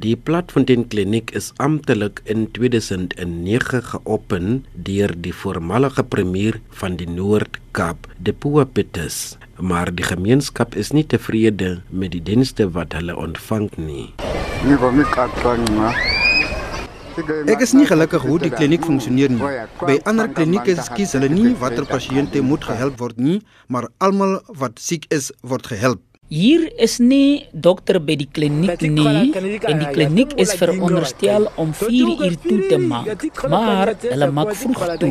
Die Platfontein Kliniek is amptelik in 2009 geopen deur die voormalige premier van die Noord-Kaap, Depoe Peters, maar die gemeenskap is nie tevrede met die dienste wat hulle ontvang nie. Ek is nie gelukkig hoe die kliniek funksioneer nie. By ander klinieke skies hulle nie watter pasiënte moet gehelp word nie, maar almal wat siek is, word gehelp. Hier is nie dokter by die kliniek nie en die kliniek is veronderstel om 4 uur toe te maak, maar hulle maak vroeg toe.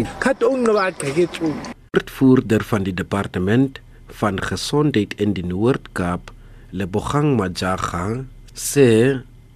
Woordvoerder van die departement van gesondheid in die Noord-Kaap, Lebogang Majaga, sê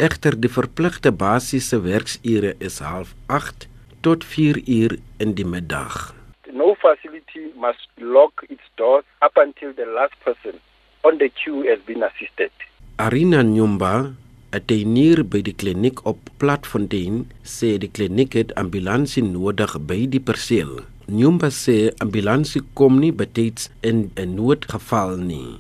egter die verpligte basiese werksure is 08:30 tot 4 uur in die middag. No facility must lock its doors up until the last person on the queue has been assisted. Arina Nyumba, 'n tuinier by die kliniek op Platfontein, sê die kliniek het ambulansie nodig by die perseel. Nyumba sê ambulansie kom nie betyds in 'n noodgeval nie.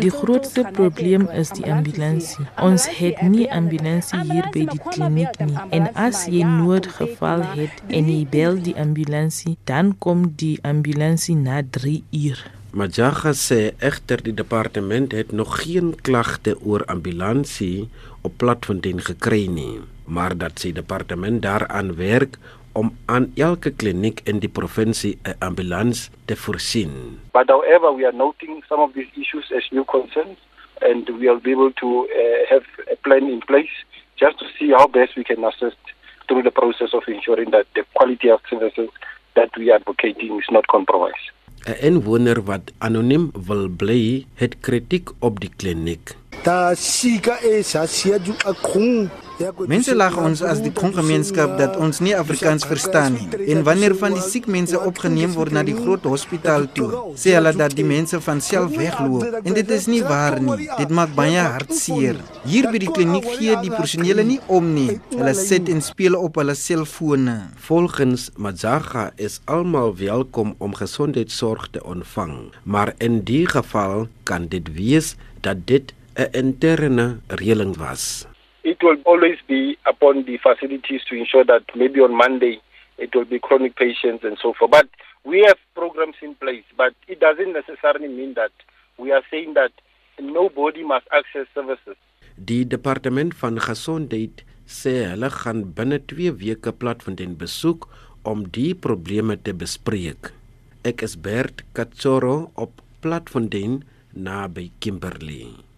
Die grootste probleem is die ambulansie. Ons het nie ambulansie hier by die kliniek nie. En as jy noodgeval het en jy bel die ambulansie, dan kom die ambulansie na 3 uur. Majaga sê egter die departement het nog geen klagte oor ambulansie op Platfontein gekry nie, maar dat sy departement daaraan werk om aan elke kliniek in die provinsie 'n ambulans te voorsien. But however, we are noting some of these issues as new concerns and we will be able to uh, have a plan in place just to see how best we can assist through the process of ensuring that the quality of services that we are advocating is not compromised. 'n Inwoner wat anoniem wil bly, het kritiek op die kliniek. Ta sika e sa siaju akung Mense lag ons as die konggemeenskap dat ons nie Afrikaans verstaan nie. En wanneer van die siek mense opgeneem word na die groot hospitaal toe, sê hulle dat die mense van self wegloop. En dit is nie waar nie. Dit maak baie hartseer. Hier by die kliniek gee die personeel nie om nie. Hulle sit en speel op hulle selfone. Volgens Mazaga is almal welkom om gesondheidsorg te ontvang, maar in die geval kan dit wees dat dit 'n interne reëling was. It will always be upon the facilities to ensure that maybe on Monday it will be chronic patients and so forth. But we have programs in place, but it doesn't necessarily mean that we are saying that nobody must access services. Die departement van gesondheid sê hulle gaan binne 2 weke Platfontein besoek om die probleme te bespreek. Ek is Bert Katsoro op Platfontein naby Kimberley.